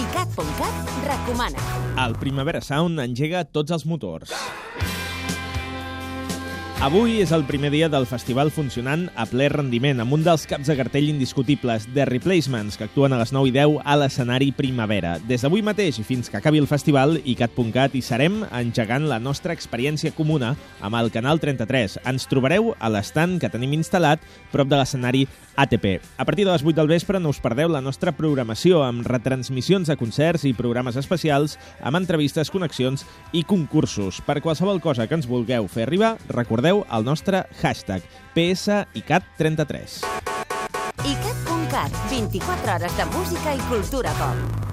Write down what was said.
ICAT.cat recomana. El Primavera Sound engega tots els motors. Avui és el primer dia del festival funcionant a ple rendiment, amb un dels caps de cartell indiscutibles, The Replacements, que actuen a les 9 i 10 a l'escenari Primavera. Des d'avui mateix i fins que acabi el festival, icat.cat hi serem engegant la nostra experiència comuna amb el Canal 33. Ens trobareu a l'estand que tenim instal·lat prop de l'escenari ATP. A partir de les 8 del vespre no us perdeu la nostra programació amb retransmissions de concerts i programes especials, amb entrevistes, connexions i concursos. Per qualsevol cosa que ens vulgueu fer arribar, recordeu el nostre hashtag PSICAT33. ICAT.cat, 24 hores de música i cultura pop.